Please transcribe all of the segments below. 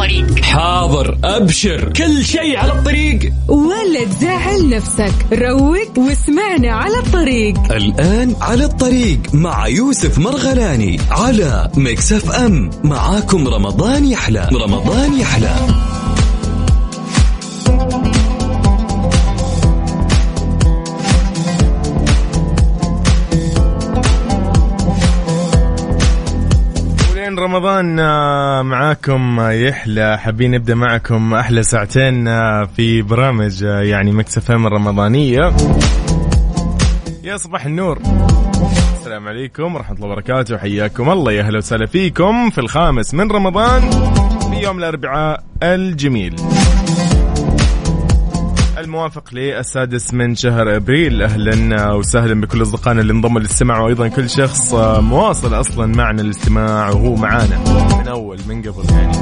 الطريق. حاضر أبشر. كل شيء على الطريق. ولا تزعل نفسك. روق واسمعنا على الطريق. الآن على الطريق مع يوسف مرغلاني على مكسف أم. معاكم رمضان يحلى. رمضان يحلى. رمضان آه، معاكم آه، يحلى. حابين نبدأ معكم أحلى ساعتين آه، في برامج يعني مكسفه من رمضانيه يا صباح النور. السلام عليكم ورحمة الله وبركاته. حياكم الله. يا أهلا وسهلا فيكم في الخامس من رمضان في يوم الأربعاء الجميل. الموافق للسادس من شهر أبريل. أهلا وسهلا بكل أصدقائنا اللي انضموا للاستماع وأيضا كل شخص مواصل أصلا معنا الاستماع وهو معانا من أول من قبل يعني.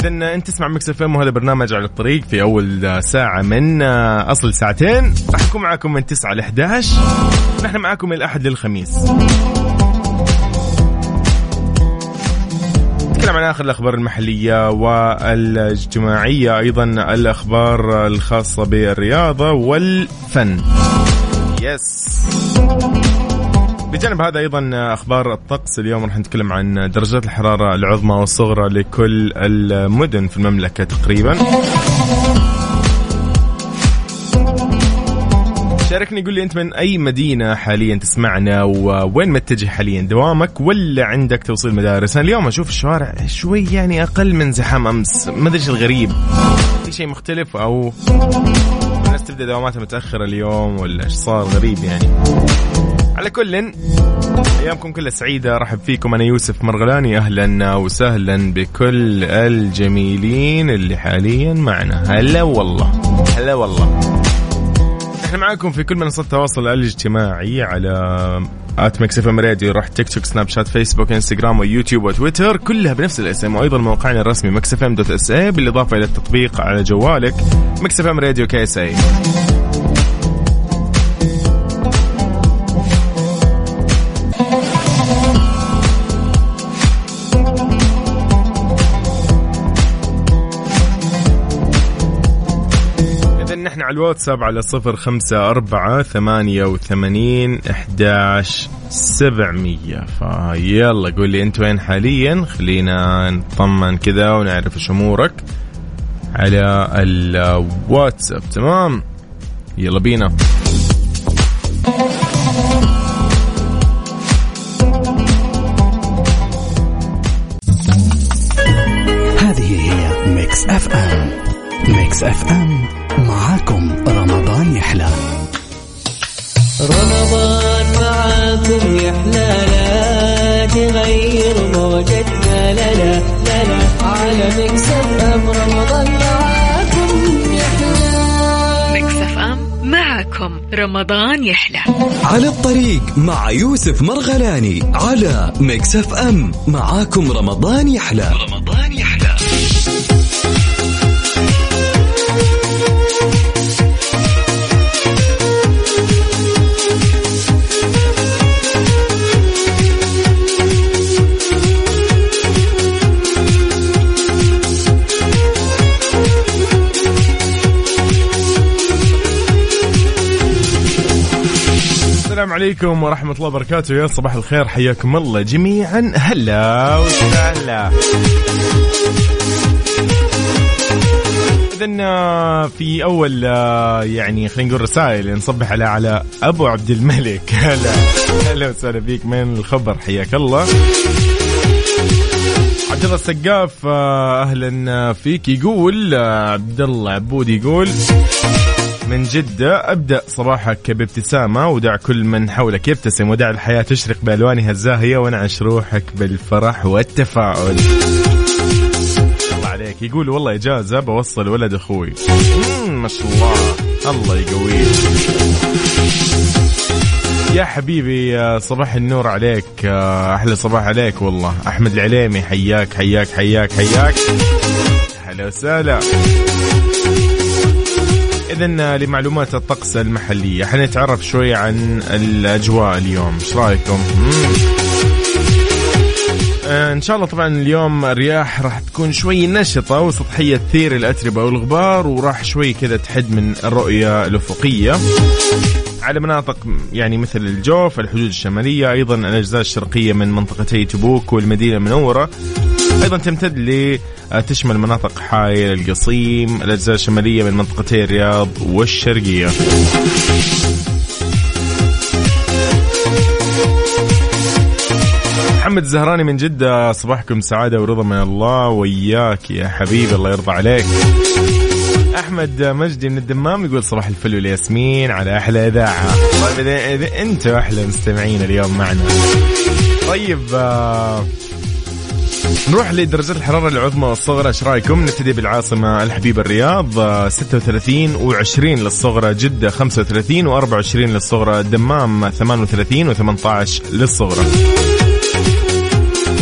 اذا أنت تسمع Mix FM وهذا برنامج على الطريق في أول ساعة من أصل ساعتين. راح نكون معاكم من 9 ل 11 نحن معاكم من الاحد للخميس. نتكلم عن آخر الأخبار المحلية والإجتماعية أيضا الأخبار الخاصة بالرياضة والفن. يس بجانب هذا أيضا أخبار الطقس اليوم راح نتكلم عن درجات الحرارة العظمى والصغرى لكل المدن في المملكة تقريبا. شاركني قول لي أنت من أي مدينة حاليا تسمعنا ووين متجه حاليا؟ دوامك ولا عندك توصيل مدارس؟ أنا اليوم أشوف الشوارع شوي يعني أقل من زحام أمس. ما أدري إيش الغريب. في شيء مختلف أو الناس تبدأ دواماتها متأخرة اليوم ولا إيش صار غريب يعني؟ على كل أيامكم كلها سعيدة. رحب فيكم. أنا يوسف مرغلاني. أهلا وسهلا بكل الجميلين اللي حاليا معنا. هلا والله. هلا والله. إحنا معاكم في كل منصات التواصل الاجتماعي على at Mix FM Radio روح تيك توك سناب شات فيسبوك إنستغرام ويوتيوب وتويتر كلها بنفس الاسم وأيضا موقعنا الرسمي Mix FM dot SA بالإضافة إلى التطبيق على جوالك Mix FM Radio KSA على الواتساب على صفر خمسة أربعة ثمانية وثمانين إحداش سبعمية. فيلا قول لي أنت وين حاليا؟ خلينا نطمن كذا ونعرف إيش أمورك على الواتساب. تمام؟ يلا بينا. هذه هي Mix FM. Mix FM. تغير موجتنا. لا لا لا لا. على Mix F M رمضان معاكم يحلى. أم معاكم. رمضان يحلى. على الطريق مع يوسف مرغلاني على Mix FM. معاكم رمضان يحلى. رمضان عليكم ورحمة الله وبركاته. يا صباح الخير حياكم الله جميعا. هلا. وسهلا إذن في أول آه، يعني خلينا نقول رسائل نصبح على على أبو عبد الملك. هلا. هلا وسهلا فيك من الخبر؟ حياك الله. عبد الله السقاف آه، أهلا فيك. يقول آه، عبد الله عبود يقول من جدة. أبدأ صباحك بابتسامة ودع كل من حولك يبتسم ودع الحياة تشرق بألوانها الزاهية وانعش روحك بالفرح والتفاؤل. الله عليك. يقول والله إجازة بوصل ولد أخوي. مم، ما شاء الله. الله يقويك يا حبيبي صباح النور عليك. آه، أحلى صباح عليك والله. أحمد العليمي حياك حياك حياك حياك. هلا وسهلا. إذا لمعلومات الطقس المحلية حنتعرف شوي عن الأجواء اليوم إيش رأيكم؟ مم. آه، إن شاء الله طبعا اليوم الرياح راح تكون شوي نشطة وسطحية تثير الأتربة والغبار وراح شوي كذا تحد من الرؤية الأفقية على مناطق يعني مثل الجوف الحدود الشمالية أيضا الأجزاء الشرقية من منطقتي تبوك والمدينة المنورة أيضا تمتد ل تشمل مناطق حائل القصيم الأجزاء الشمالية من منطقتي الرياض والشرقية. محمد الزهراني من جدة صباحكم سعادة ورضا من الله وياك يا حبيبي الله يرضى عليك. أحمد مجدي من الدمام يقول صباح الفل والياسمين على أحلى إذاعة. طيب إذا أنتم أحلى مستمعين اليوم معنا. طيب آه، نروح لدرجات الحرارة العظمى والصغرى إيش رأيكم؟ نبتدي بالعاصمة الحبيبة الرياض آه، 36 و20 للصغرى جدة 35 و24 للصغرى الدمام 38 و18 للصغرى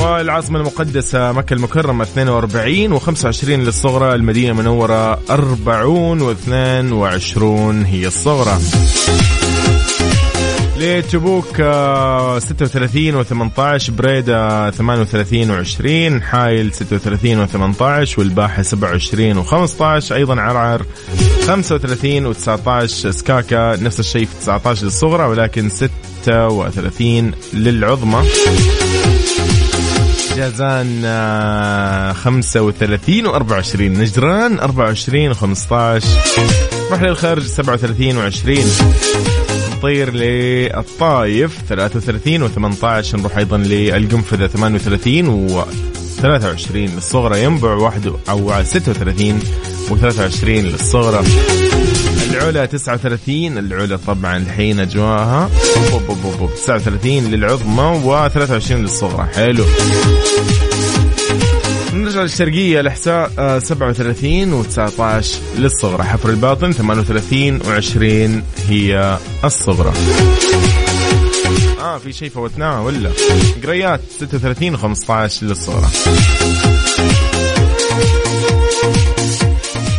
والعاصمة المقدسة مكة المكرمة 42 و25 للصغرى المدينة المنورة 40 و22 هي الصغرى لتبوك آه، 36 و18 بريدة 38 و20 حايل 36 و18 والباحة 27 و15 أيضا عرعر 35 و19 سكاكا نفس الشيء في 19 للصغرى ولكن 36 للعظمى. جازان آه، 35 و24 نجران 24 و15 نروح للخارج 37 و20 نطير للطايف 33 و18 نروح أيضا للقنفذة 38 و 23 للصغرى ينبع واحد أو 36 و23 للصغرى. العلا 39 العلا طبعا الحين اجواها بوب بوب بوب بوب. 39 للعظمى و23 للصغرى. حلو. نرجع للشرقية الإحساء آه، 37 و19 للصغرى. حفر الباطن 38 و20 هي الصغرى. آه في شيء فوتناه ولا؟ قريات 36 و15 للصغرى.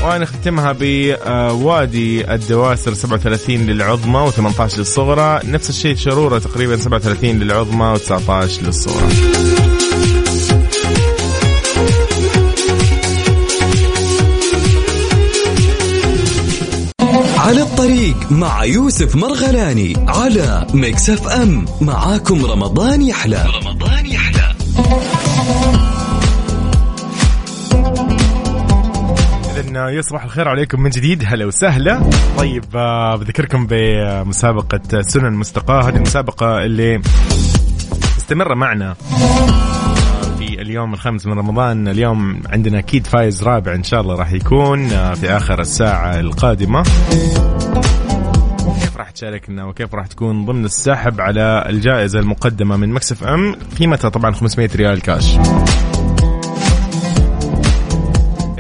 ونختمها بوادي الدواسر 37 للعظمى و18 للصغرى. نفس الشيء شرورة تقريبا 37 للعظمى و19 للصغرى. على الطريق مع يوسف مرغلاني على Mix FM معاكم رمضان يحلى. رمضان يحلى. إذن يا صباح الخير عليكم من جديد. هلا وسهلا. طيب آه، بذكركم بمسابقة سنن مستقاة. هذه المسابقة اللي مستمرة معنا. اليوم الخامس من رمضان. اليوم عندنا أكيد فايز رابع إن شاء الله راح يكون آه، في آخر الساعة القادمة. كيف راح تشاركنا وكيف راح تكون ضمن السحب على الجائزة المقدمة من Mix FM؟ قيمتها طبعا 500 ريال كاش.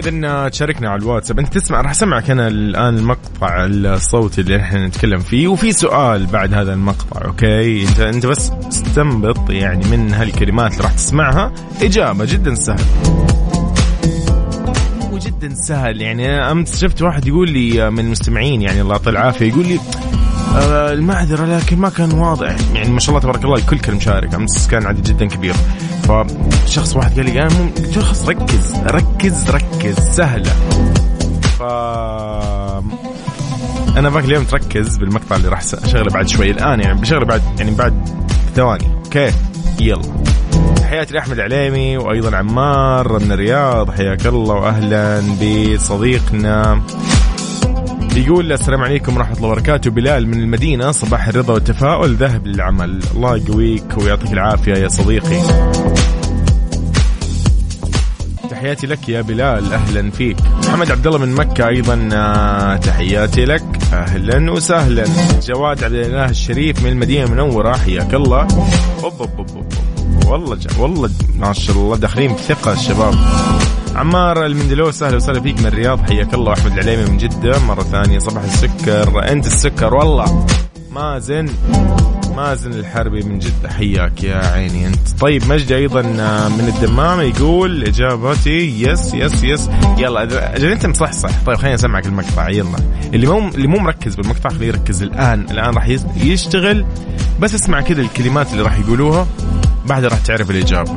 اذا تشاركنا على الواتساب. أنت تسمع راح أسمعك أنا الآن المقطع الصوتي اللي إحنا نتكلم فيه وفي سؤال بعد هذا المقطع okay؟ أنت أنت بس استنبط يعني من هالكلمات اللي راح تسمعها. إجابة جدا سهل. وجدا سهل يعني أمس شفت واحد يقول لي من المستمعين يعني الله يعطيه العافية يقول لي آه، المعذرة لكن ما كان واضح. يعني ما شاء الله تبارك الله الكل كان مشارك. أمس كان عدد جدا كبير. فشخص واحد قال لي مم... قلت له خلاص ركز ركز ركز سهلة. ف أنا باقي اليوم تركز بالمقطع اللي راح أشغله بعد شوي. الآن يعني بشغله بعد يعني بعد ثواني. أوكي يلا. تحياتي لاحمد عليمي وأيضا عمار من الرياض. حياك الله واهلا بصديقنا. يقول السلام عليكم ورحمة الله وبركاته. بلال من المدينة صباح الرضا والتفاؤل ذهب للعمل. الله يقويك ويعطيك العافية يا صديقي. تحياتي لك يا بلال أهلا فيك. محمد عبد الله من مكة أيضا آه، تحياتي لك. أهلا وسهلا. جواد عبد الاله الشريف من المدينة المنورة حياك الله. أوب أوب أوب أوب. والله جا والله ما شاء الله داخلين بثقة الشباب. عمار المندلوس أهلا وسهلا فيك من الرياض. حياك الله أحمد العليمي من جدة. مرة ثانية صباح السكر. أنت السكر والله. مازن مازن الحربي من جدة. حياك يا عيني أنت. طيب مجد أيضا من الدمام يقول إجابتي yes yes yes. يلا أجل أنت مصحصح طيب خليني أسمعك المقطع. يلا. اللي مو اللي مو مركز بالمقطع خليه يركز الآن. الآن راح يشتغل. بس اسمع كذا الكلمات اللي راح يقولوها. بعدها راح تعرف الاجابه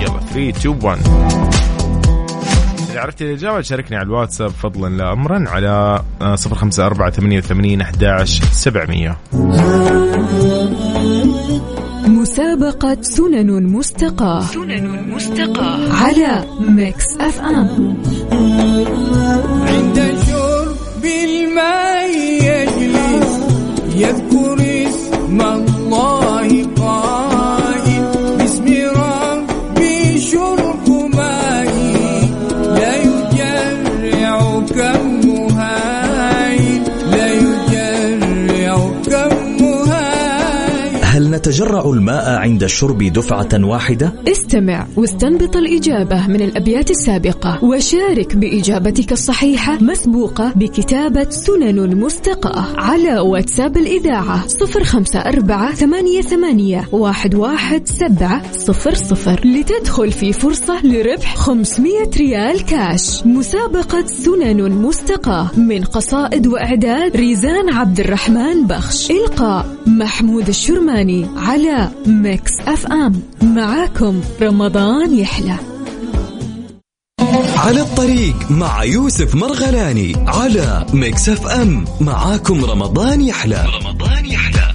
يلا 3 2 1 إذا عرفت الإجابة شاركني على الواتساب فضلا لا أمرا على آه، صفر خمسة أربعة ثمانية وثمانين أحد سبعمية. مسابقة سنن مستقاة. سنن مستقاة. على Mix FM عند شرب الماء يجلس يذكر اسم الله قائل هل نتجرع الماء عند الشرب دفعة واحدة؟ استمع واستنبط الإجابة من الأبيات السابقة. وشارك بإجابتك الصحيحة مسبوقة بكتابة سنن مستقاة على واتساب الإذاعة صفر خمسة أربعة ثمانية, ثمانية واحد, واحد سبعة صفر صفر. لتدخل في فرصة لربح 500 ريال كاش. مسابقة سنن مستقاة من قصائد وإعداد ريزان عبد الرحمن بخش. إلقاء محمود الشرماني على Mix FM. معاكم رمضان يحلى. على الطريق مع يوسف مرغلاني على Mix FM. معاكم رمضان يحلى. رمضان يحلى.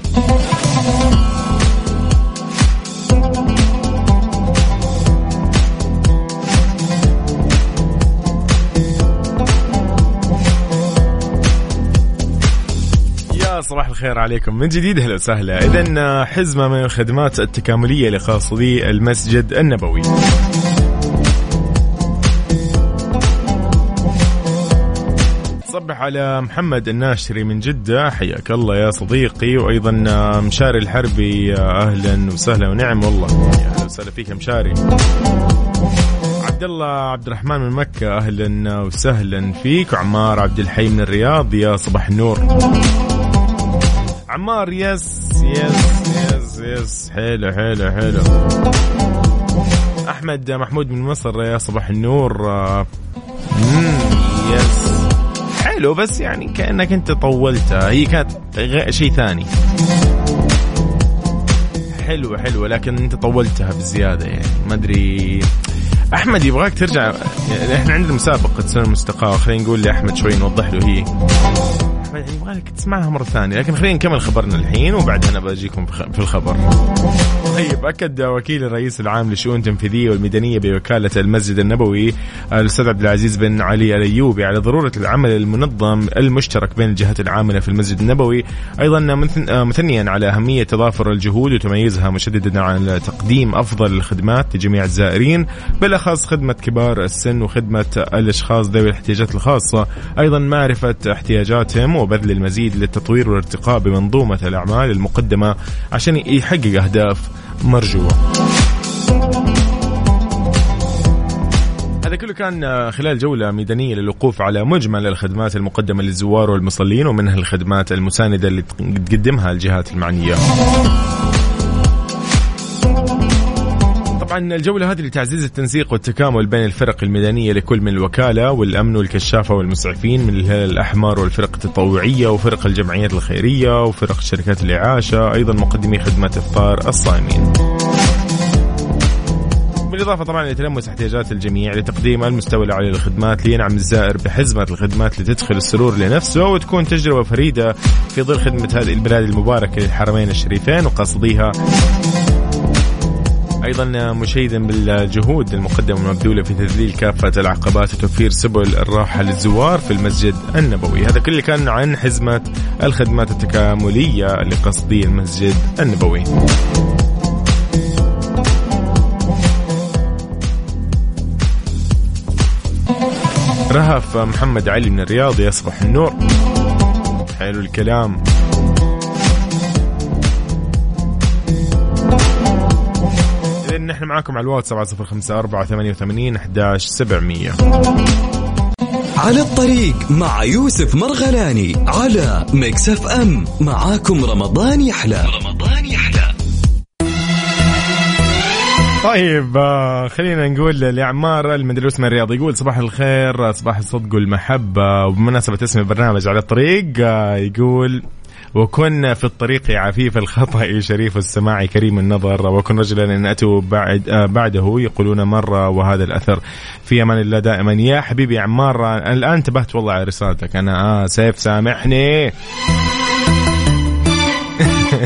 صباح الخير عليكم. من جديد أهلا وسهلا. اذا حزمة من الخدمات التكاملية اللي خاصة بالمسجد النبوي. صبح على محمد الناشري من جدة. حياك الله يا صديقي. وأيضا مشاري الحربي. أهلا وسهلا. ونعم والله. يا أهلا وسهلا فيك مشاري. عبد الله عبد الرحمن من مكة. أهلا وسهلا فيك. وعمار عبد الحي من الرياض. يا صباح النور. عمار yes yes yes yes. حلو حلو حلو. أحمد محمود من مصر يا صباح النور. yes. حلو بس يعني كأنك أنت طولتها هي كانت شيء ثاني. حلوة حلوة لكن أنت طولتها بزيادة يعني. ما أدري. أحمد يبغاك ترجع. إحنا عندنا مسابقة سنن مستقاة خلينا نقول لأحمد شوي نوضح له هي. يعني تسمعها مرة ثانية. لكن خلينا نكمل خبرنا الحين وبعدين بجيكم في الخبر. طيب أكد وكيل الرئيس العام للشؤون التنفيذية والميدانية بوكالة المسجد النبوي الأستاذ عبد العزيز بن علي الأيوبي على ضرورة العمل المنظم المشترك بين الجهات العاملة في المسجد النبوي. أيضا آه، مثنيا على أهمية تضافر الجهود وتميزها مشددا على تقديم أفضل الخدمات لجميع الزائرين بالأخص خدمة كبار السن وخدمة الأشخاص ذوي الاحتياجات الخاصة. أيضا معرفة احتياجاتهم وبذل المزيد للتطوير والارتقاء بمنظومة الأعمال المقدمة عشان يحقق أهداف مرجوة. هذا كله كان خلال جولة ميدانية للوقوف على مجمل الخدمات المقدمة للزوار والمصلين ومنها الخدمات المساندة اللي تقدمها الجهات المعنية. طبعا الجولة هذه لتعزيز التنسيق والتكامل بين الفرق الميدانية لكل من الوكالة والأمن والكشافة والمسعفين من الهلال الأحمر والفرق التطوعية وفرق الجمعيات الخيرية وفرق شركات الإعاشة أيضا مقدمي خدمة إفطار الصائمين بالإضافة طبعا لتلمس احتياجات الجميع لتقديم المستوى الأعلى للخدمات لينعم الزائر بحزمة الخدمات لتدخل السرور لنفسه وتكون تجربة فريدة في ظل خدمة هذه البلاد المباركة للحرمين الشريفين وقاصديها أيضا مشيدا بالجهود المقدمة والمبذوله في تذليل كافة العقبات وتوفير سبل الراحة للزوار في المسجد النبوي، هذا كله كان عن حزمة الخدمات التكاملية لقصدي المسجد النبوي. رهف محمد علي من الرياض يصبح النور. حلو الكلام. نحن معاكم على الواتس 7054 88 11 700 على الطريق مع يوسف مرغلاني على Mix FM معاكم رمضان يحلى. رمضان يحلى. طيب آه، خلينا نقول لعمار المدروس من الرياض يقول صباح الخير صباح الصدق والمحبة. وبمناسبة اسم البرنامج على الطريق آه، يقول وكن في الطريق عفيف الخطى شريف السماع كريم النظر وكن رجلا إن أتوا بعد آه، بعده يقولون مر وهذا الأثر. في أمان الله دائما. يا حبيبي عمار آه، الآن انتبهت والله على رسالتك. أنا آسف سامحني.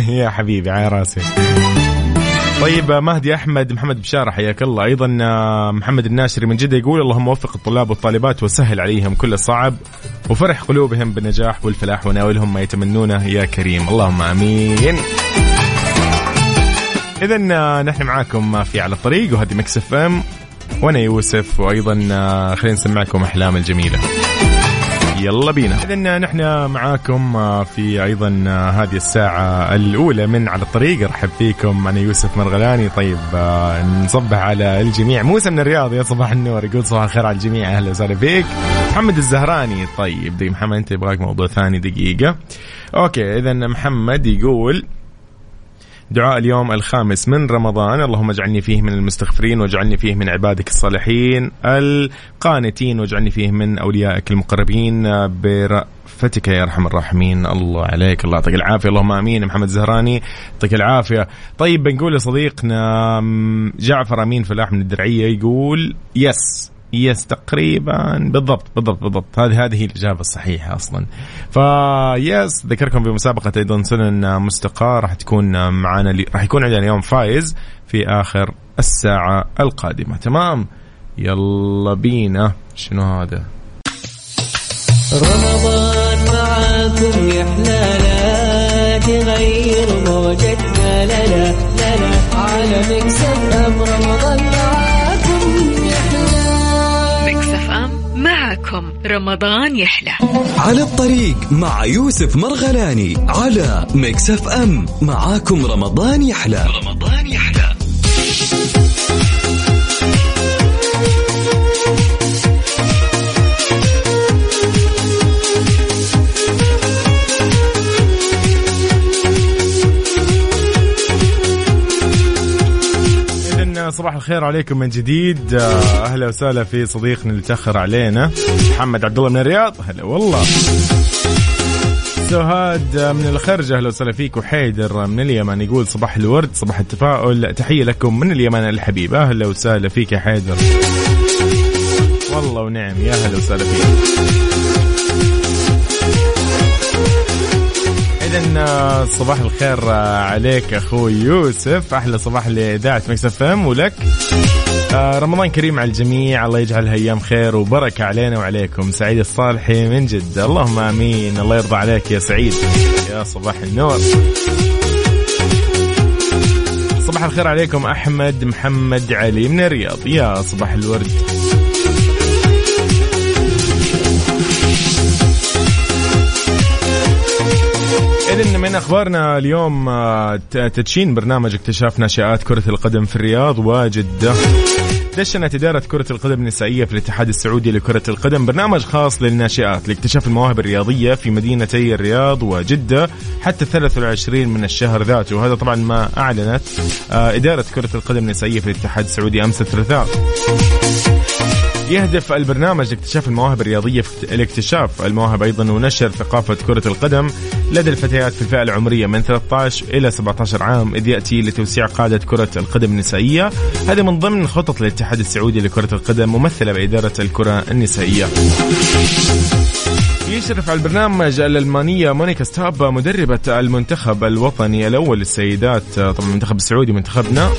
يا حبيبي على راسي. طيب مهدي أحمد محمد بشارة حياك الله. أيضا آه، محمد الناشري من جدة يقول اللهم وفق الطلاب والطالبات وسهل عليهم كل الصعب وفرح قلوبهم بالنجاح والفلاح وناولهم ما يتمنونه. يا كريم اللهم آمين. اذا آه، نحن معاكم في على الطريق وهذه Mix FM وأنا يوسف وأيضا آه، خلينا نسمعكم أحلام الجميلة. يلا بينا. اذا نحن معاكم آه، في أيضا آه، هذه الساعة الأولى من على الطريق. أرحب فيكم أنا يوسف مرغلاني طيب آه، نصبح على الجميع. موسى من الرياض يا صباح النور. يقول صباح الخير على الجميع. أهلا وسهلا فيك. محمد الزهراني. طيب دقيقة محمد أنت يبغاك موضوع ثاني دقيقة. okay اذا محمد يقول دعاء اليوم الخامس من رمضان. اللهم اجعلني فيه من المستغفرين واجعلني فيه من عبادك الصالحين القانتين واجعلني فيه من أوليائك المقربين برأفتك يا أرحم الراحمين. الله عليك. الله يعطيك العافية. اللهم آمين. محمد زهراني يعطيك العافية. طيب بنقول لصديقنا جعفر أمين فلاح من الدرعية يقول yes yes تقريبا بالضبط بالضبط بالضبط. هذه هذه هي الإجابة الصحيحة أصلا. فيس ذكركم بمسابقة أيضا سنن مستقاة راح تكون معنا راح يكون عندنا اليوم فايز في آخر الساعة القادمة. تمام؟ يلا بينا. شنو هذا؟ رمضان معاكم يا حلالا تغير موجتنا. لا لا لا لا على مكسب رمضان. معكم رمضان يحلى. على الطريق مع يوسف مرغلاني على Mix FM معاكم رمضان يحلى. رمضان يحلى. صباح الخير عليكم من جديد. آه، أهلا وسهلا في صديقنا اللي تأخر علينا محمد عبد الله من الرياض. هلا والله. سهاد آه، من الخرج أهلا وسهلا فيك. وحيدر من اليمن يقول صباح الورد صباح التفاؤل. تحية لكم من اليمن الحبيب. أهلا وسهلا فيك يا حيدر. والله ونعم يا أهلا وسهلا فيك. اذا صباح الخير آه، عليك أخوي يوسف. أحلى صباح لإذاعة Mix FM ولك. آه، رمضان كريم على الجميع. الله يجعلها أيام خير وبركة علينا وعليكم. سعيد الصالحي من جدة. اللهم آمين. الله يرضى عليك يا سعيد. يا صباح النور. صباح الخير عليكم أحمد محمد علي من الرياض. يا صباح الورد. إذن من أخبارنا اليوم آه، ت- تدشين برنامج اكتشاف ناشئات كرة القدم في الرياض وجدة دشنت إدارة كرة القدم النسائية في الاتحاد السعودي لكرة القدم برنامج خاص للناشئات لاكتشاف المواهب الرياضية في مدينتي الرياض وجدة حتى 23 من الشهر ذاته. وهذا طبعا ما أعلنت آه، إدارة كرة القدم النسائية في الاتحاد السعودي أمس الثلاثاء. يهدف البرنامج لاكتشاف المواهب الرياضية في لاكتشاف المواهب أيضا ونشر ثقافة كرة القدم. لدى الفتيات في الفئة العمرية من 13 إلى 17 عام إذ يأتي لتوسيع قادة كرة القدم النسائية. هذه من ضمن خطط الاتحاد السعودي لكرة القدم ممثلة بإدارة الكرة النسائية. يشرف على البرنامج الألمانية مونيكا ستاب مدربة المنتخب الوطني الأول للسيدات. طبعا المنتخب السعودي منتخبنا.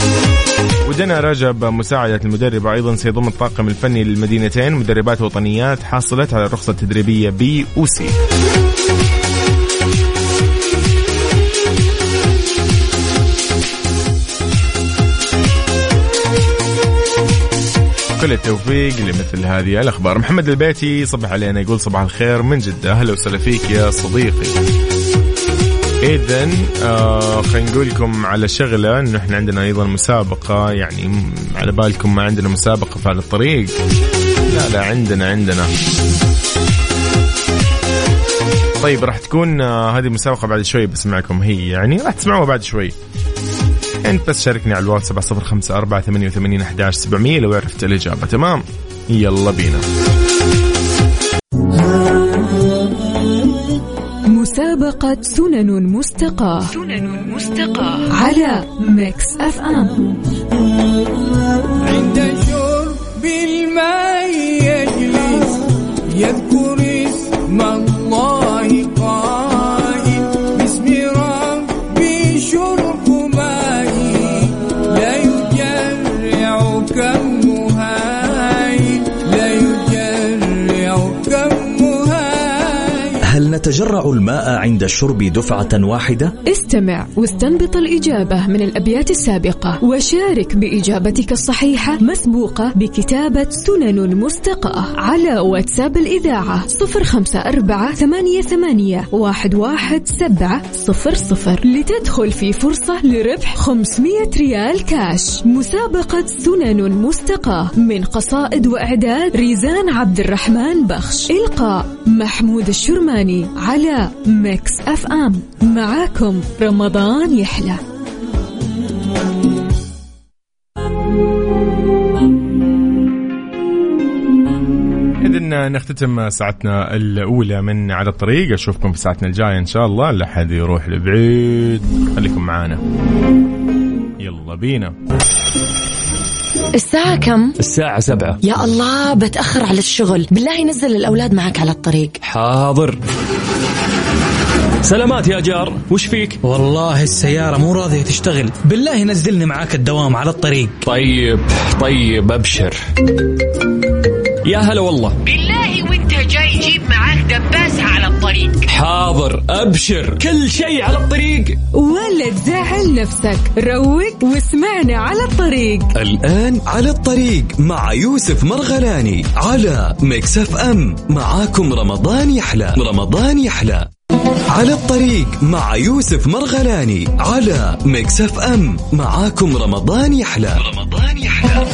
ودنا رجب مساعدة المدربة أيضا سيضم الطاقم الفني للمدينتين مدربات وطنيات حاصلت على الرخصة التدريبية بي أوسي كل التوفيق لمثل هذه الأخبار. محمد البيتي صبح علينا يقول صباح الخير من جدة. أهلا وسهلا فيك يا صديقي. اذا آه خلينا نقول لكم على شغلة إنه إحنا عندنا أيضا مسابقة يعني على بالكم ما عندنا مسابقة في الطريق. لا لا عندنا عندنا. طيب راح تكون آه هذه المسابقه بعد شوي بسمعكم. هي يعني راح تسمعوها بعد شوي. أنت بس شاركني على الواتساب 705 488 11 700 لو عرفت الإجابة. تمام؟ يلا بينا. مسابقة سنن مستقاة. سنن مستقاة. على Mix FM. عند نتجرع الماء عند الشرب دفعة واحدة؟ استمع واستنبط الإجابة من الأبيات السابقة. وشارك بإجابتك الصحيحة مسبوقة بكتابة سنن مستقاة على واتساب الإذاعة صفر خمسة أربعة ثمانية, ثمانية واحد, واحد سبعة صفر صفر. لتدخل في فرصة لربح 500 ريال كاش. مسابقة سنن مستقاة من قصائد وإعداد ريزان عبد الرحمن بخش. إلقاء محمود الشرماني. على Mix FM. معاكم رمضان يحلى. إذا نختتم ساعتنا الأولى من على الطريق. أشوفكم في ساعتنا الجاية إن شاء الله. لا حد يروح لبعيد. خليكم معانا. يلا بينا. الساعة كم؟ الساعة سبعة. يا الله بتأخر على الشغل. بالله نزل الأولاد معك على الطريق. حاضر. سلامات يا جار. وش فيك؟ والله السيارة مو راضية تشتغل. بالله نزلني معاك الدوام على الطريق. طيب طيب أبشر. يا هلا والله. بالله وانت جاي جيب معاك دباسة على الطريق. حاضر أبشر كل شيء على الطريق. ولا تزعل نفسك. روق واسمعنا على الطريق. الآن على الطريق مع يوسف مرغلاني على Mix FM معاكم رمضان يحلى رمضان يحلى. على الطريق مع يوسف مرغلاني على Mix FM معاكم رمضان يحلى. رمضان يحلى.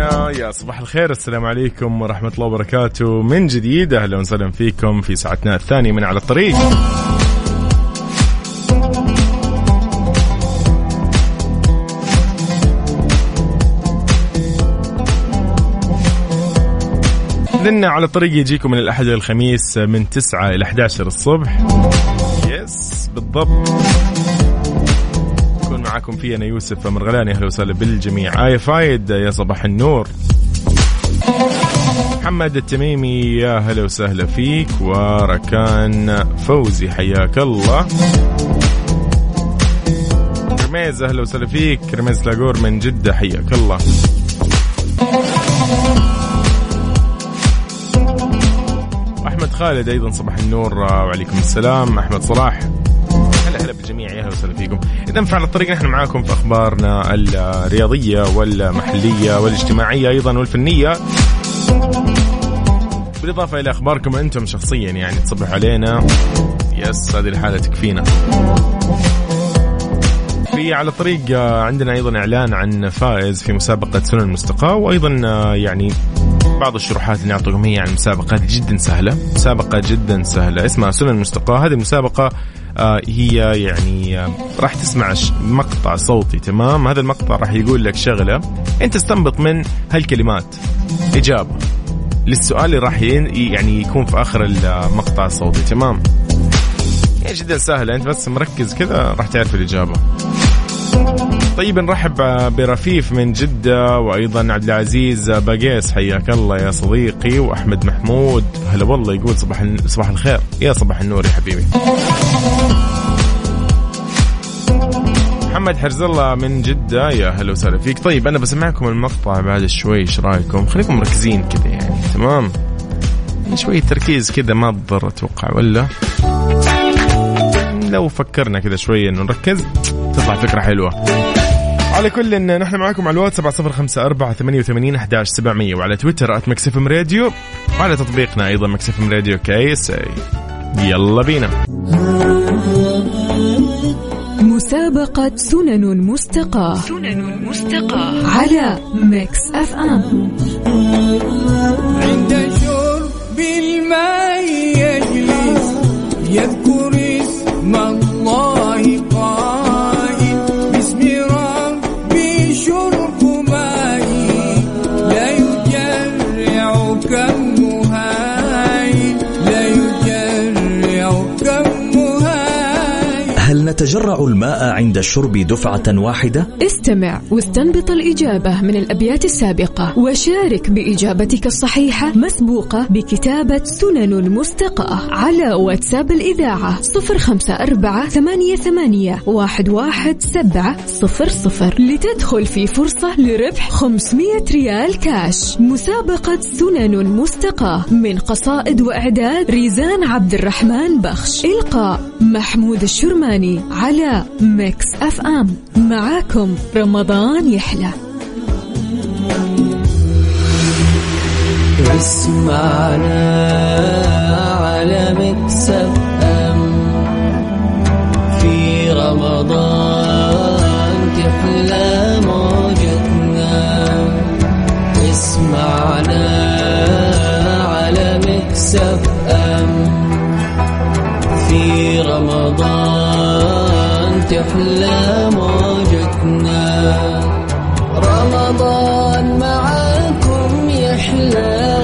يا صباح الخير السلام عليكم ورحمة الله وبركاته. من جديد أهلا وسهلا فيكم في ساعتنا الثانية من على الطريق. إذن على الطريق يجيكم من الأحد إلى الخميس من 9 إلى 11 الصبح. يس بالضبط. أكون معاكم في أنا يوسف مرغلاني أهلا وسهلا بالجميع. آية فايد يا صباح النور. محمد التميمي يا هلا وسهلا فيك. وركان فوزي حياك الله. رميز أهلا وسهلا فيك. رميز لاجور من جدة حياك الله. واحمد خالد أيضا صباح النور وعليكم السلام. أحمد صلاح. بالجميع يا هلا وسهلا فيكم. اذا فعلى الطريق نحن معاكم في أخبارنا الرياضية والمحلية والاجتماعية أيضا والفنية. بالإضافة إلى أخباركم أنتم شخصيا يعني تصبحوا علينا. يس هذه الحالة تكفينا. في على الطريق آه، عندنا أيضا إعلان عن فائز في مسابقة سنن المستقاة وأيضا آه، يعني بعض الشروحات اللي نعطيكم هي عن مسابقات جدا سهلة. مسابقة جدا سهلة. اسمها سنن المستقاة. هذه المسابقه آه، هي يعني آه، راح تسمع مقطع صوتي تمام؟ هذا المقطع راح يقول لك شغلة أنت استنبط من هالكلمات. إجابة. للسؤال اللي راح يعني يكون في آخر المقطع الصوتي تمام؟ يعني جدا سهلة أنت بس مركز كذا راح تعرف الإجابة. طيب نرحب برفيف من جدة وأيضا عبد العزيز باقيس حياك الله يا صديقي وأحمد محمود. هلا والله يقول صباح صباح الخير. يا صباح النور يا حبيبي. محمد حرز الله من جدة. يا هلا وسهلا فيك. طيب أنا بسمعكم المقطع بعد شوي إيش رأيكم؟ خليكم مركزين كذا يعني تمام؟ يعني شوية تركيز كذا ما تضر أتوقع ولا؟ لو فكرنا كذا شوية إنه نركز تطلع فكرة حلوة. على كل إن نحن معكم على الواتس 7054 88 11 700 وعلى تويتر @Mix FM Radio. وعلى تطبيقنا أيضا Mix FM Radio KSA يلا بينا. مسابقة سنن مستقاة سنن مستقاة. على Mix FM. عند شرب الماء يجلس يذكر اسم الله نتجرع الماء عند الشرب دفعة واحدة؟ استمع واستنبط الإجابة من الأبيات السابقة وشارك بإجابتك الصحيحة مسبوقة بكتابة سنن مستقاة على واتساب الإذاعة صفر خمسة أربعة ثمانية, ثمانية واحد, واحد سبعة صفر صفر لتدخل في فرصة لربح 500 ريال كاش مسابقة سنن مستقاة من قصائد وإعداد ريزان عبد الرحمن بخش إلقاء محمود الشرماني على Mix FM. معاكم رمضان يحلى. اسمعنا على مكسب أم. في رمضان تحلى موجتنا. اسمعنا على مكسب أم. في رمضان تحلى موجتنا رمضان معاكم يحلى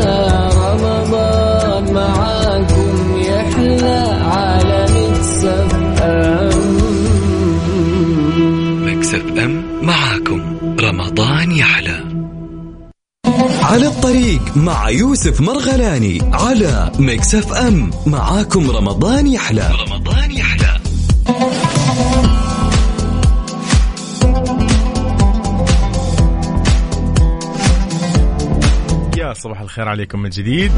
رمضان معاكم يحلى على Mix FM. Mix FM معاكم رمضان يحلى. على الطريق مع يوسف مرغلاني على Mix FM معاكم رمضان يحلى. رمضان صباح الخير عليكم من جديد.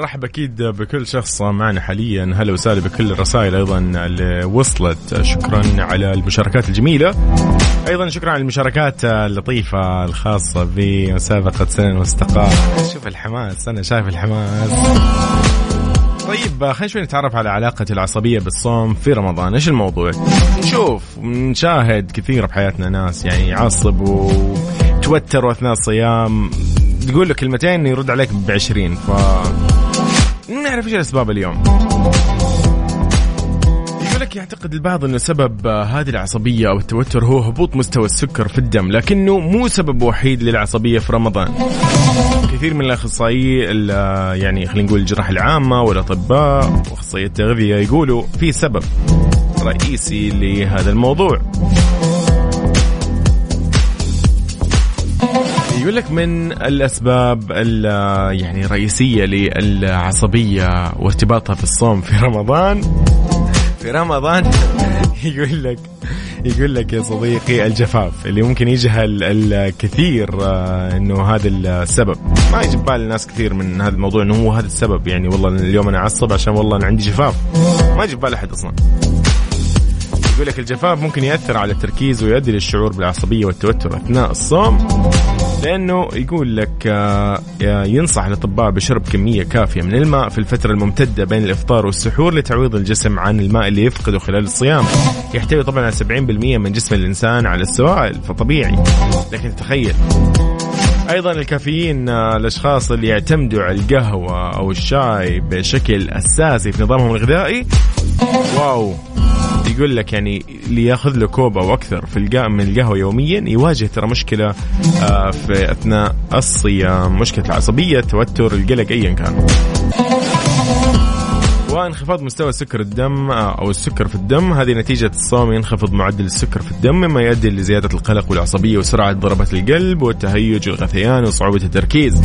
رحب أكيد بكل شخص معنا حاليا. هلا وسهلا بكل الرسائل أيضا اللي وصلت. شكرا على المشاركات الجميلة. أيضا شكرا على المشاركات اللطيفة الخاصة بمسابقة سنن واستقامه شوف الحماس أنا شايف الحماس. طيب خلينا شوي نتعرف على علاقة العصبية بالصوم في رمضان، إيش الموضوع؟ نشوف نشاهد كثير بحياتنا ناس يعني يعصبوا. توتروا اثناء الصيام. تقول له كلمتين يرد عليك ب 20 ف نعرف إيش الأسباب اليوم. يقول لك يعتقد البعض إنه سبب هذه العصبية أو التوتر هو هبوط مستوى السكر في الدم لكنه مو سبب وحيد للعصبية في رمضان. كثير من الاخصائيين ال- يعني خلينا نقول الجراحة العامة والاطباء واخصائيين التغذية يقولوا في سبب رئيسي لهذا الموضوع. يقول لك من الأسباب ال- يعني الرئيسيه للعصبية وارتباطها في الصوم في رمضان. في رمضان يقول لك يقول لك يا صديقي الجفاف اللي ممكن يجهل الكثير آه، إنه هذا السبب. ما يجي ببال ناس كثير من هذا الموضوع إنه هو هذا السبب يعني والله اليوم أنا أعصب عشان والله أنا عندي جفاف. ما يجي ببال أحد أصلا. يقول لك الجفاف ممكن يأثر على التركيز ويؤدي للشعور بالعصبية والتوتر أثناء الصوم. لأنه يقول لك آه، ينصح الأطباء بشرب كمية كافية من الماء في الفترة الممتدة بين الإفطار والسحور لتعويض الجسم عن الماء اللي يفقده خلال الصيام. يحتوي طبعا على 70% من جسم الإنسان على السوائل فطبيعي. لكن تخيل. أيضا الكافيين آه، الأشخاص اللي يعتمدوا على القهوة أو الشاي بشكل أساسي في نظامهم الغذائي. واو. يقول لك يعني اللي ياخذ له كوب أو أكثر في القهوه من القهوة يوميا يواجه ترى مشكلة آه، في أثناء الصيام مشكلة العصبية التوتر القلق ايا كان. وانخفاض مستوى سكر الدم آه، أو السكر في الدم هذه نتيجة الصوم ينخفض معدل السكر في الدم مما يؤدي لزيادة القلق والعصبية وسرعة ضربات القلب والتهيج والغثيان وصعوبة التركيز.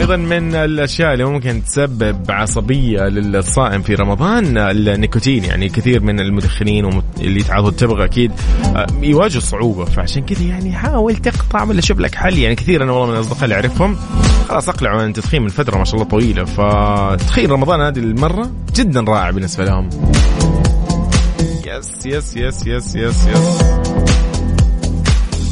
أيضا من الأشياء اللي ممكن تسبب عصبية للصائم في رمضان النيكوتين. يعني كثير من المدخنين واللي يتعاطوا التبغ أكيد آه، يواجهوا صعوبه فعشان كذا يعني حاول تقطع ولا شوف لك حل. يعني كثير أنا والله من الأصدقاء اللي أعرفهم خلاص أقلعوا عن التدخين من فترة ما شاء الله طويلة. فتدخين رمضان هذه المرة جدا رائع بالنسبة لهم. yes yes yes yes yes yes.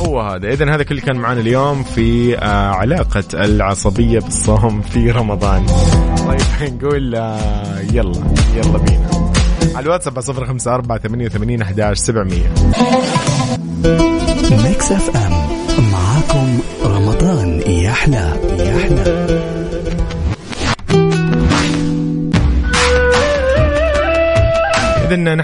هو هذا. اذا هذا كل كان معنا اليوم في آه علاقة العصبية بالصوم في رمضان. طيب نقول آه يلا يلا بينا. على الواتساب صفر خمسة أربعة ثمانية وثمانين أحداش سبعمية. Mix FM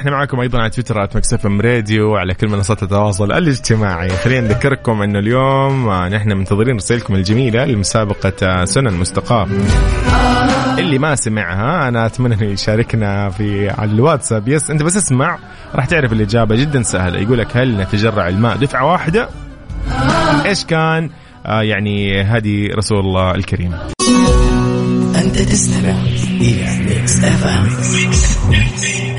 نحن معكم أيضا على تويتر @Mix FM Radio وعلى كل منصات التواصل الاجتماعي. خلينا نذكركم أنه اليوم آه، نحن منتظرين رسائلكم الجميلة لمسابقة آه، سنن مستقاة اللي ما سمعها أنا أتمنى أنه يشاركنا في على الواتساب. yes أنت بس اسمع راح تعرف الإجابة جدا سهلة. يقول لك هل نتجرع الماء دفعة واحدة؟ إيش كان؟ آه يعني هدي رسول الله الكريم. أنت تستمع إلى Mix FM.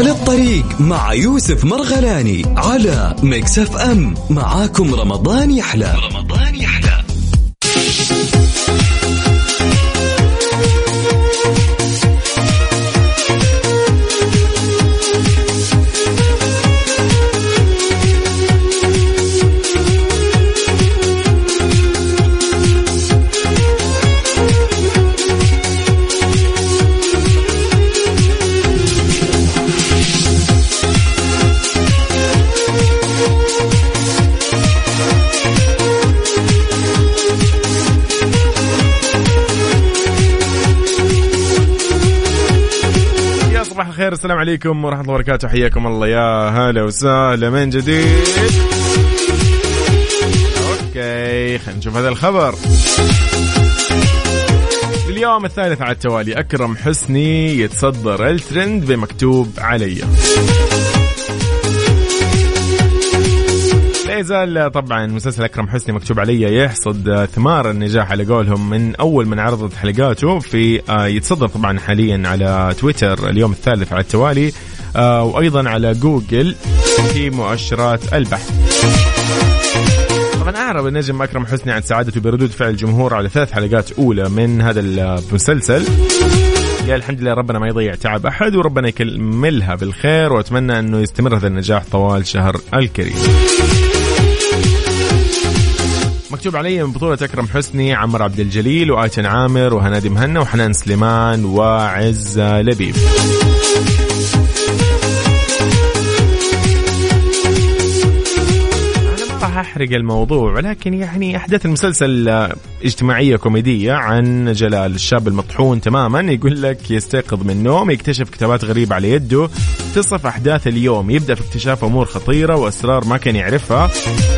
على الطريق مع يوسف مرغلاني على Mix FM. معاكم رمضان يحلى. رمضان الخير السلام عليكم ورحمة الله وبركاته. حياكم الله يا هلا وسهلا من جديد. أوكي خلينا نشوف هذا الخبر. اليوم الثالث على التوالي أكرم حسني يتصدر الترند بمكتوب علي. لا يزال طبعا مسلسل أكرم حسني مكتوب علي يحصد ثمار النجاح على قولهم من أول من عرضت حلقاته في آه، يتصدر طبعا حاليا على تويتر اليوم الثالث على التوالي آه، وأيضا على جوجل في مؤشرات البحث. طبعا أعرب النجم أكرم حسني عن سعادته بردود فعل الجمهور على ثلاث حلقات أولى من هذا المسلسل. قال الحمد لله ربنا ما يضيع تعب أحد وربنا يكملها بالخير وأتمنى أنه يستمر هذا النجاح طوال شهر الكريم. مكتوب علي من بطولة أكرم حسني عمر عبد الجليل وآيتن عامر وهنادي مهنا وحنان سليمان وعز لبيب. أحرق الموضوع ولكن يعني أحداث المسلسل اجتماعية كوميدية عن جلال الشاب المطحون تماما يقول لك يستيقظ من النوم يكتشف كتابات غريبة على يده تصف أحداث اليوم. يبدأ في اكتشاف أمور خطيرة وأسرار ما كان يعرفها.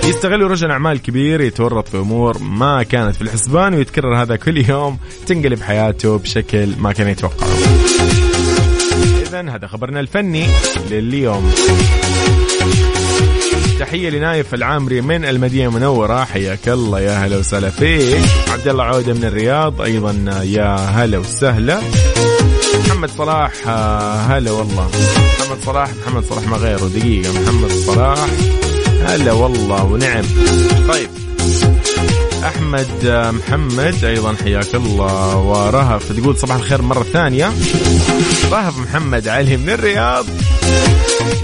يستغل رجل أعمال كبير يتورط في أمور ما كانت في الحسبان ويتكرر هذا كل يوم. تنقلب حياته بشكل ما كان يتوقعه. إذا هذا خبرنا الفني لليوم. تحية لنايف العامري من المدينة المنورة. حياك الله يا هلا وسهلا فيك. عبد الله عودة من الرياض أيضا يا هلا وسهلا. محمد صلاح آه، هلا والله. محمد صلاح محمد صلاح ما غيره دقيقة. محمد صلاح هلا والله ونعم. طيب. أحمد آه، محمد أيضا حياك الله. ورهف تقول صباح الخير مرة ثانية. رهف محمد علي من الرياض.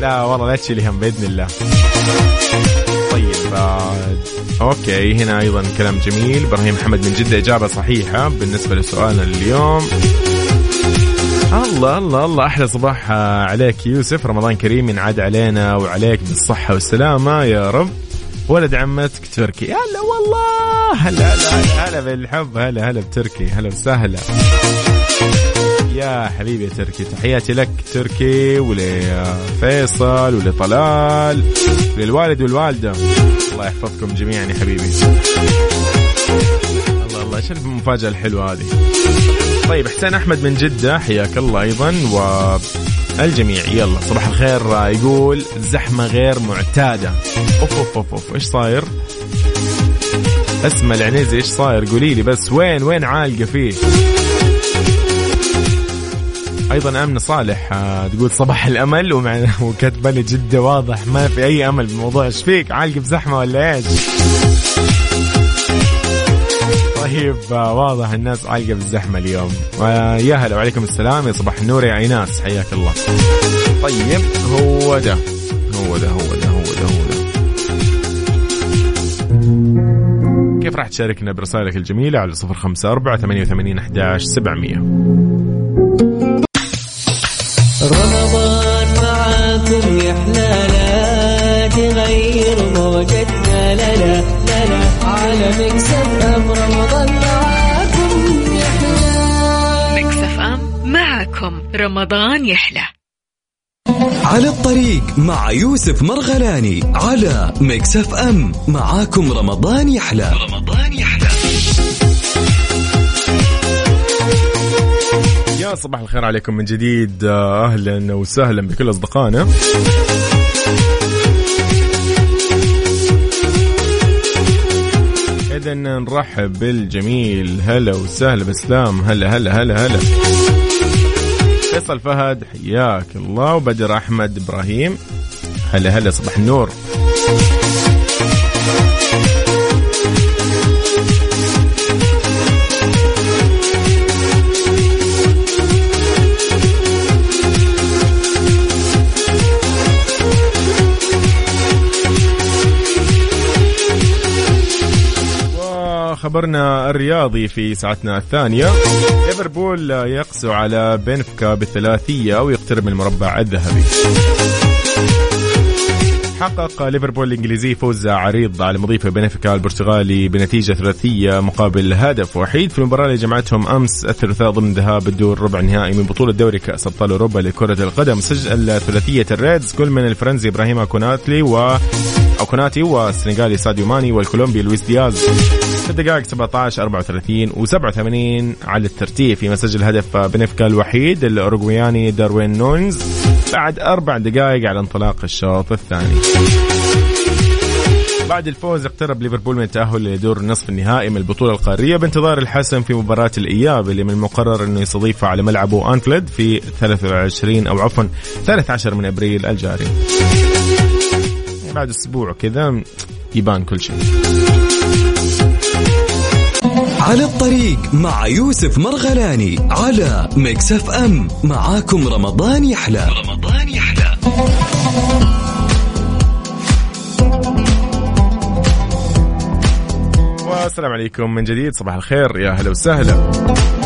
لا والله لا تشيلي هم بإذن الله. طيب آه، أوكي هنا أيضا كلام جميل. إبراهيم محمد من جدة إجابة صحيحة. بالنسبة لسؤالنا اليوم الله الله الله. أحلى صباح آه، عليك يوسف. رمضان كريم ينعاد علينا وعليك بالصحة والسلامة. يا رب. ولد عمتك تركي. هلا والله. هلا هلا هلا, بالحب. هلا هلا بتركي. هلا وسهلا. يا حبيبي يا تركي تحياتي لك تركي ولفيصل ولطلال وللوالد والوالدة. الله يحفظكم جميعا يا حبيبي. شوف المفاجأة الحلوة هذه. طيب حسين أحمد من جدة حياك الله أيضا والجميع يلا صباح الخير يقول زحمة غير معتادة. أوف أوف أوف, أوف. إيش صاير؟ اسمع العنيزي إيش صاير؟ قولي لي بس وين وين عالقة فيه؟ أيضا امنه صالح آه، تقول صباح الأمل ومع وكاتبة لي جدة واضح ما في أي أمل بالموضوع إيش فيك؟ عالقة بزحمة ولا إيش؟ طيب واضح الناس عالقه بالزحمة اليوم. ويا هلا وعليكم السلام. يا صباح النور يا ايناس حياك الله. طيب هو ده. هو ده هو ده هو ده هو ده. كيف راح تشاركنا برسائلك الجميلة على صفر خمسة أربعة ثمانية وثمانين أحداش سبعمية؟ رمضان معاكم يحلى لا تغير موجتنا. لا لا لا لا على Mix رمضان يحلى. على الطريق مع يوسف مرغلاني على Mix FM. معاكم رمضان يحلى. رمضان يحلى. يا صباح الخير عليكم من جديد. أهلا وسهلا بكل أصدقائنا. إذا نرحب بالجميل. هلا وسهلا بسلام. هلا هلا هلا هلا. فيصل فهد حياك الله. وبدر أحمد إبراهيم هلا هلا صباح النور. وخبرنا الرياضي في ساعتنا الثانية. ليفربول يقسو على بنفيكا بالثلاثية ويقترب من المربع الذهبي. حقق ليفربول الإنجليزي فوز عريض على مضيفة بنفيكا البرتغالي بنتيجة ثلاثية مقابل هدف وحيد. في المباراة اللي جمعتهم أمس الثلاثاء ضمن ذهاب الدور ربع النهائي من بطولة دوري كأس أبطال أوروبا لكرة القدم. سجل ثلاثية الريدز كل من الفرنسي إبراهيم كوناتلي و أو كوناتي والسنغالي ساديو ماني والكولومبي لويس دياز. في الدقائق 17 34 و87 على الترتيب فيما سجل هدف بنفيكا الوحيد الاوروغوياني داروين نونز. بعد أربع دقائق على انطلاق الشوط الثاني. بعد الفوز اقترب ليفربول من التأهل لدور نصف النهائي من البطولة القارية بانتظار الحسم في مباراة الإياب اللي من المقرر أنه يستضيفها على ملعبه أنفيلد في 23 أو عفوا 13 من أبريل الجاري. بعد أسبوع كذا يبان كل شيء. على الطريق مع يوسف مرغلاني على Mix FM. معاكم رمضان يحلى. رمضان يحلى. والسلام عليكم من جديد صباح الخير يا هلا وسهلا.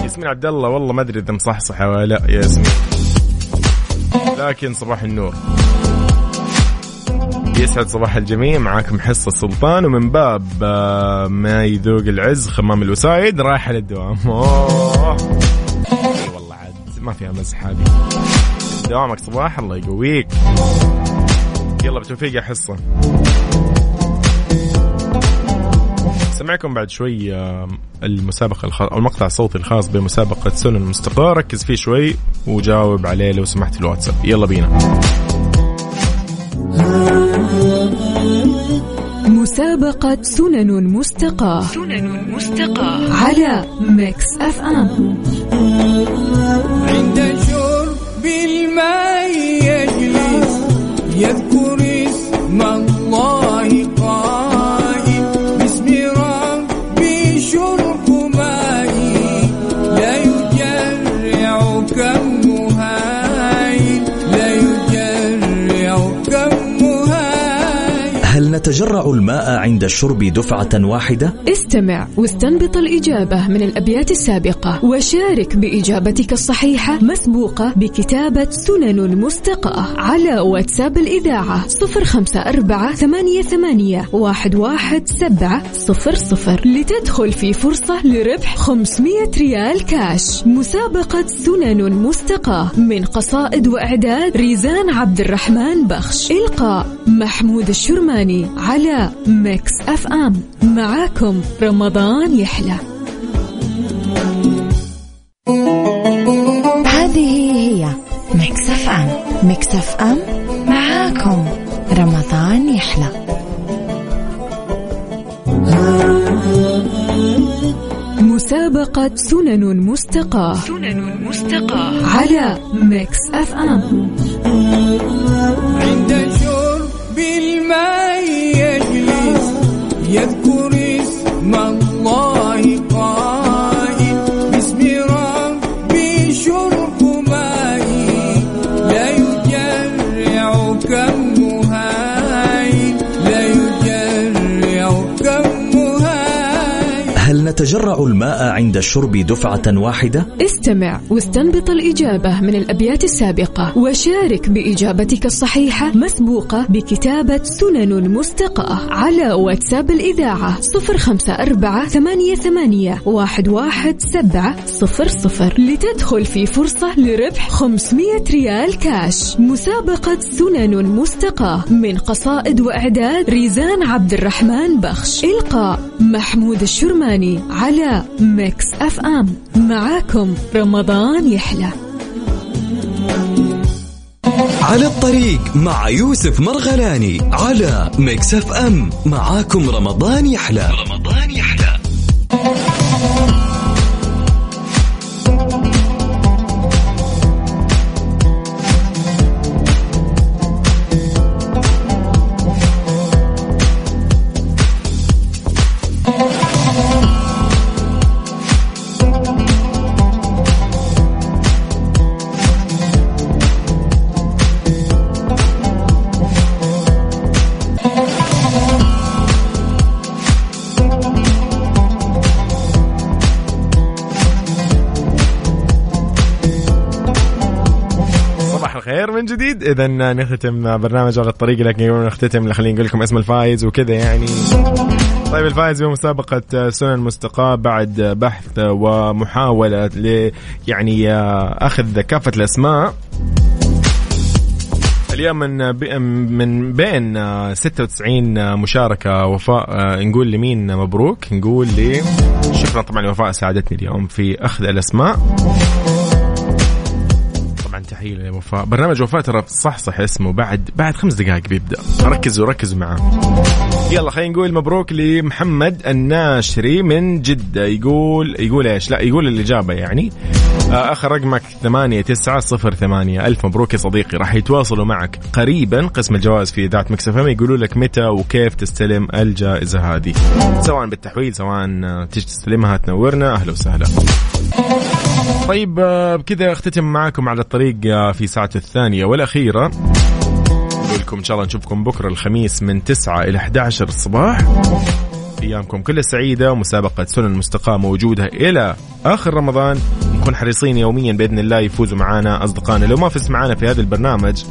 ياسمين عبد الله والله ما أدري إذا مصحصحة ولا لا يا ياسمين. لكن صباح النور. يسعد صباح الجميع. معاكم حصة سلطان ومن باب آه، ما يذوق العز خمام الوسايد رايحة للدوام أوه. والله عاد ما فيها مزح هذه دوامك صباح الله يقويك. يلا بتوفيق يا حصة. سمعكم بعد شوي آه، المسابقة الخاص أو المقطع الصوتي الخاص بمسابقة سنن المستقاة ركز فيه شوي وجاوب عليه لو سمحت الواتساب. يلا بينا. مسابقة سنن مستقاة سنن مستقاة على Mix FM. نتجرع الماء عند الشرب دفعة واحدة؟ استمع واستنبط الإجابة من الأبيات السابقة. وشارك بإجابتك الصحيحة مسبوقة بكتابة سنن مستقاة على واتساب الإذاعة صفر خمسة أربعة ثمانية, ثمانية واحد, واحد سبعة صفر صفر. لتدخل في فرصة لربح 500 ريال كاش. مسابقة سنن مستقاة من قصائد وإعداد ريزان عبد الرحمن بخش. إلقاء محمود الشرماني على Mix FM. معاكم رمضان يحلى. هذه هي Mix FM. Mix FM معاكم رمضان يحلى. مسابقة سنن مستقاة. سنن مستقاة. على Mix FM. عند شرب الماء نتجرع الماء عند الشرب دفعة واحدة؟ استمع واستنبط الإجابة من الأبيات السابقة. وشارك بإجابتك الصحيحة مسبوقة بكتابة سنن مستقاة على واتساب الإذاعة صفر خمسة أربعة ثمانية, ثمانية واحد, واحد سبعة صفر صفر. لتدخل في فرصة لربح 500 ريال كاش. مسابقة سنن مستقاة من قصائد وإعداد ريزان عبد الرحمن بخش. إلقاء محمود الشرماني على Mix FM. معاكم رمضان يحلى. على الطريق مع يوسف مرغلاني على Mix FM. معاكم رمضان يحلى. رمضان يحلى. من جديد. اذا نختم برنامج على الطريق لكن قبل نختتم خلينا نقول لكم اسم الفايز وكذا يعني. طيب الفائز بمسابقة سنن مستقاة بعد بحث ومحاولة ل يعني أخذ كافة الأسماء. اليوم من من بين 96 مشاركة وفاء نقول لمين مبروك؟ نقول لي شكرا طبعا وفاء ساعدتني اليوم في أخذ الأسماء. تحيه لوفاء برنامج وفاء ترى صح صح اسمه. بعد بعد خمس دقائق بيبدأ. ركزوا ركزوا معاه يلا خلينا نقول مبروك لمحمد الناشري من جدة. يقول يقول إيش؟ لا يقول الإجابة يعني. آه، آخر رقمك ثمانية تسعة صفر ثمانية. ألف مبروك يا صديقي. راح يتواصلوا معك قريبا. قسم الجوائز في إذاعة مكسفة يقولوا لك متى وكيف تستلم الجائزة هذه. سواء بالتحويل سواء آه، تيجي تستلمها تنورنا. أهلا وسهلا. طيب آه، بكذا اختتم معاكم على الطريق آه، في ساعته الثانية والأخيرة. نقول لكم إن شاء الله نشوفكم بكرة الخميس من 9 إلى 11 الصباح. أيامكم كلها سعيدة ومسابقة سنن مستقاة موجودة إلى آخر رمضان. نكون حريصين يوميا بإذن الله يفوزوا معنا أصدقائنا. لو ما فزت معنا في هذا البرنامج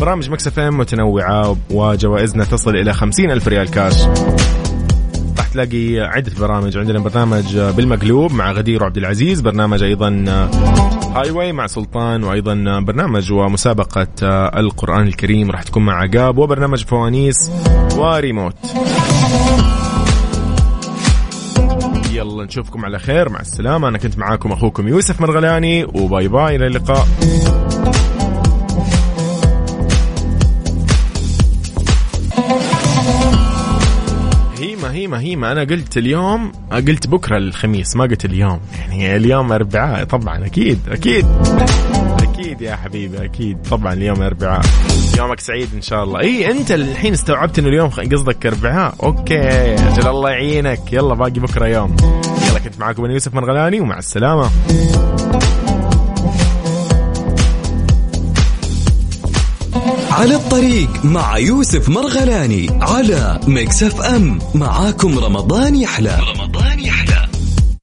برامج مكسف إم متنوعة وجوائزنا تصل إلى 50 ألف ريال كاش. تلاقي عدة برامج. عندنا برنامج بالمقلوب مع غدير وعبد العزيز برنامج أيضا highway مع سلطان وأيضا برنامج ومسابقة القرآن الكريم راح تكون مع عقاب وبرنامج فوانيس وريموت. يلا نشوفكم على خير. مع السلامة. أنا كنت معاكم أخوكم يوسف مرغلاني و bye bye إلى اللقاء. هيمة هيمة أنا قلت اليوم قلت بكرة الخميس ما قلت اليوم. يعني اليوم أربعاء طبعا أكيد أكيد. أكيد يا حبيبي أكيد. طبعا اليوم أربعاء. يومك سعيد إن شاء الله. إي أنت الحين استوعبت إنه اليوم قصدك أربعاء. okay. أجل الله يعينك. يلا باقي بكرة يوم. يلا كنت معاكم أنا يوسف مرغلاني ومع السلامة. على الطريق مع يوسف مرغلاني على Mix FM. معاكم رمضان يحلى.